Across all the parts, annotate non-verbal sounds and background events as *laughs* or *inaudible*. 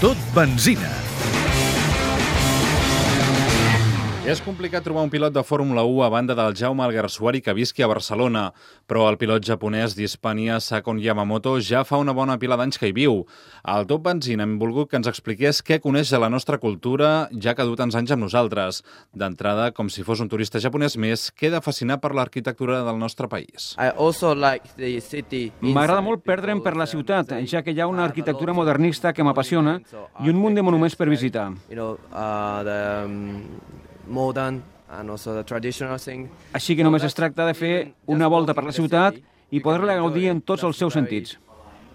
tot benzina. És complicat trobar un pilot de Fórmula 1 a banda del Jaume Alguersuari que visqui a Barcelona, però el pilot japonès d'Hispània, Sakon Yamamoto, ja fa una bona pila d'anys que hi viu. Al Top Benzina hem volgut que ens expliqués què coneix de la nostra cultura, ja que ha dut tants anys amb nosaltres. D'entrada, com si fos un turista japonès més, queda fascinat per l'arquitectura del nostre país. I also like the city. M'agrada molt perdre'm per la ciutat, ja que hi ha una arquitectura modernista que m'apassiona i un munt de monuments per visitar. You know, the modern and also the traditional thing. Així que només es tracta de fer una volta per la ciutat i poder-la gaudir en tots els seus sentits.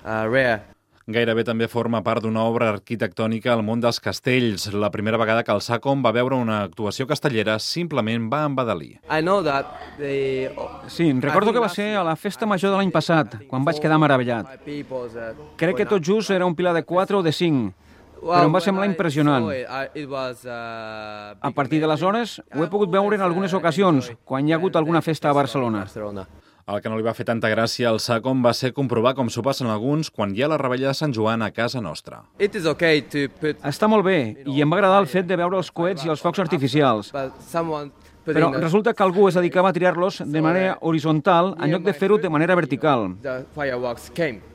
Uh, rare. Gairebé també forma part d'una obra arquitectònica al món dels castells. La primera vegada que el Sacom va veure una actuació castellera simplement va embadalir. I know that the Sí, recordo que va ser a la festa major de l'any passat, quan vaig quedar meravellat. Crec que tot just era un pilar de 4 o de 5, però em va semblar impressionant. Uh, A partir d'aleshores, ho he pogut veure en algunes ocasions, quan hi ha hagut alguna festa a Barcelona. El que no li va fer tanta gràcia al Sacom va ser comprovar com s'ho passen alguns quan hi ha la rebella de Sant Joan a casa nostra. It is okay to put, Està molt bé, i em va agradar el fet de veure els coets i els focs artificials. Però resulta que algú es dedicava a tirar-los de manera horitzontal en lloc de fer-ho de manera vertical.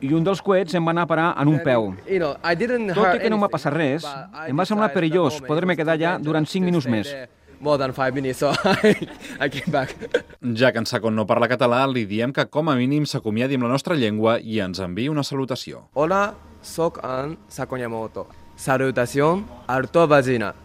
I un dels coets em va anar a parar en un peu. Tot i que no em va passar res, em va semblar perillós poder-me quedar allà durant to 5 minuts més. More than five minutes, so *laughs* I, I came back. Ja que en Sacon no parla català, li diem que com a mínim s'acomiadi amb la nostra llengua i ens enviï una salutació. Hola, soc en Sakon Yamamoto. Salutación, Alto Vagina.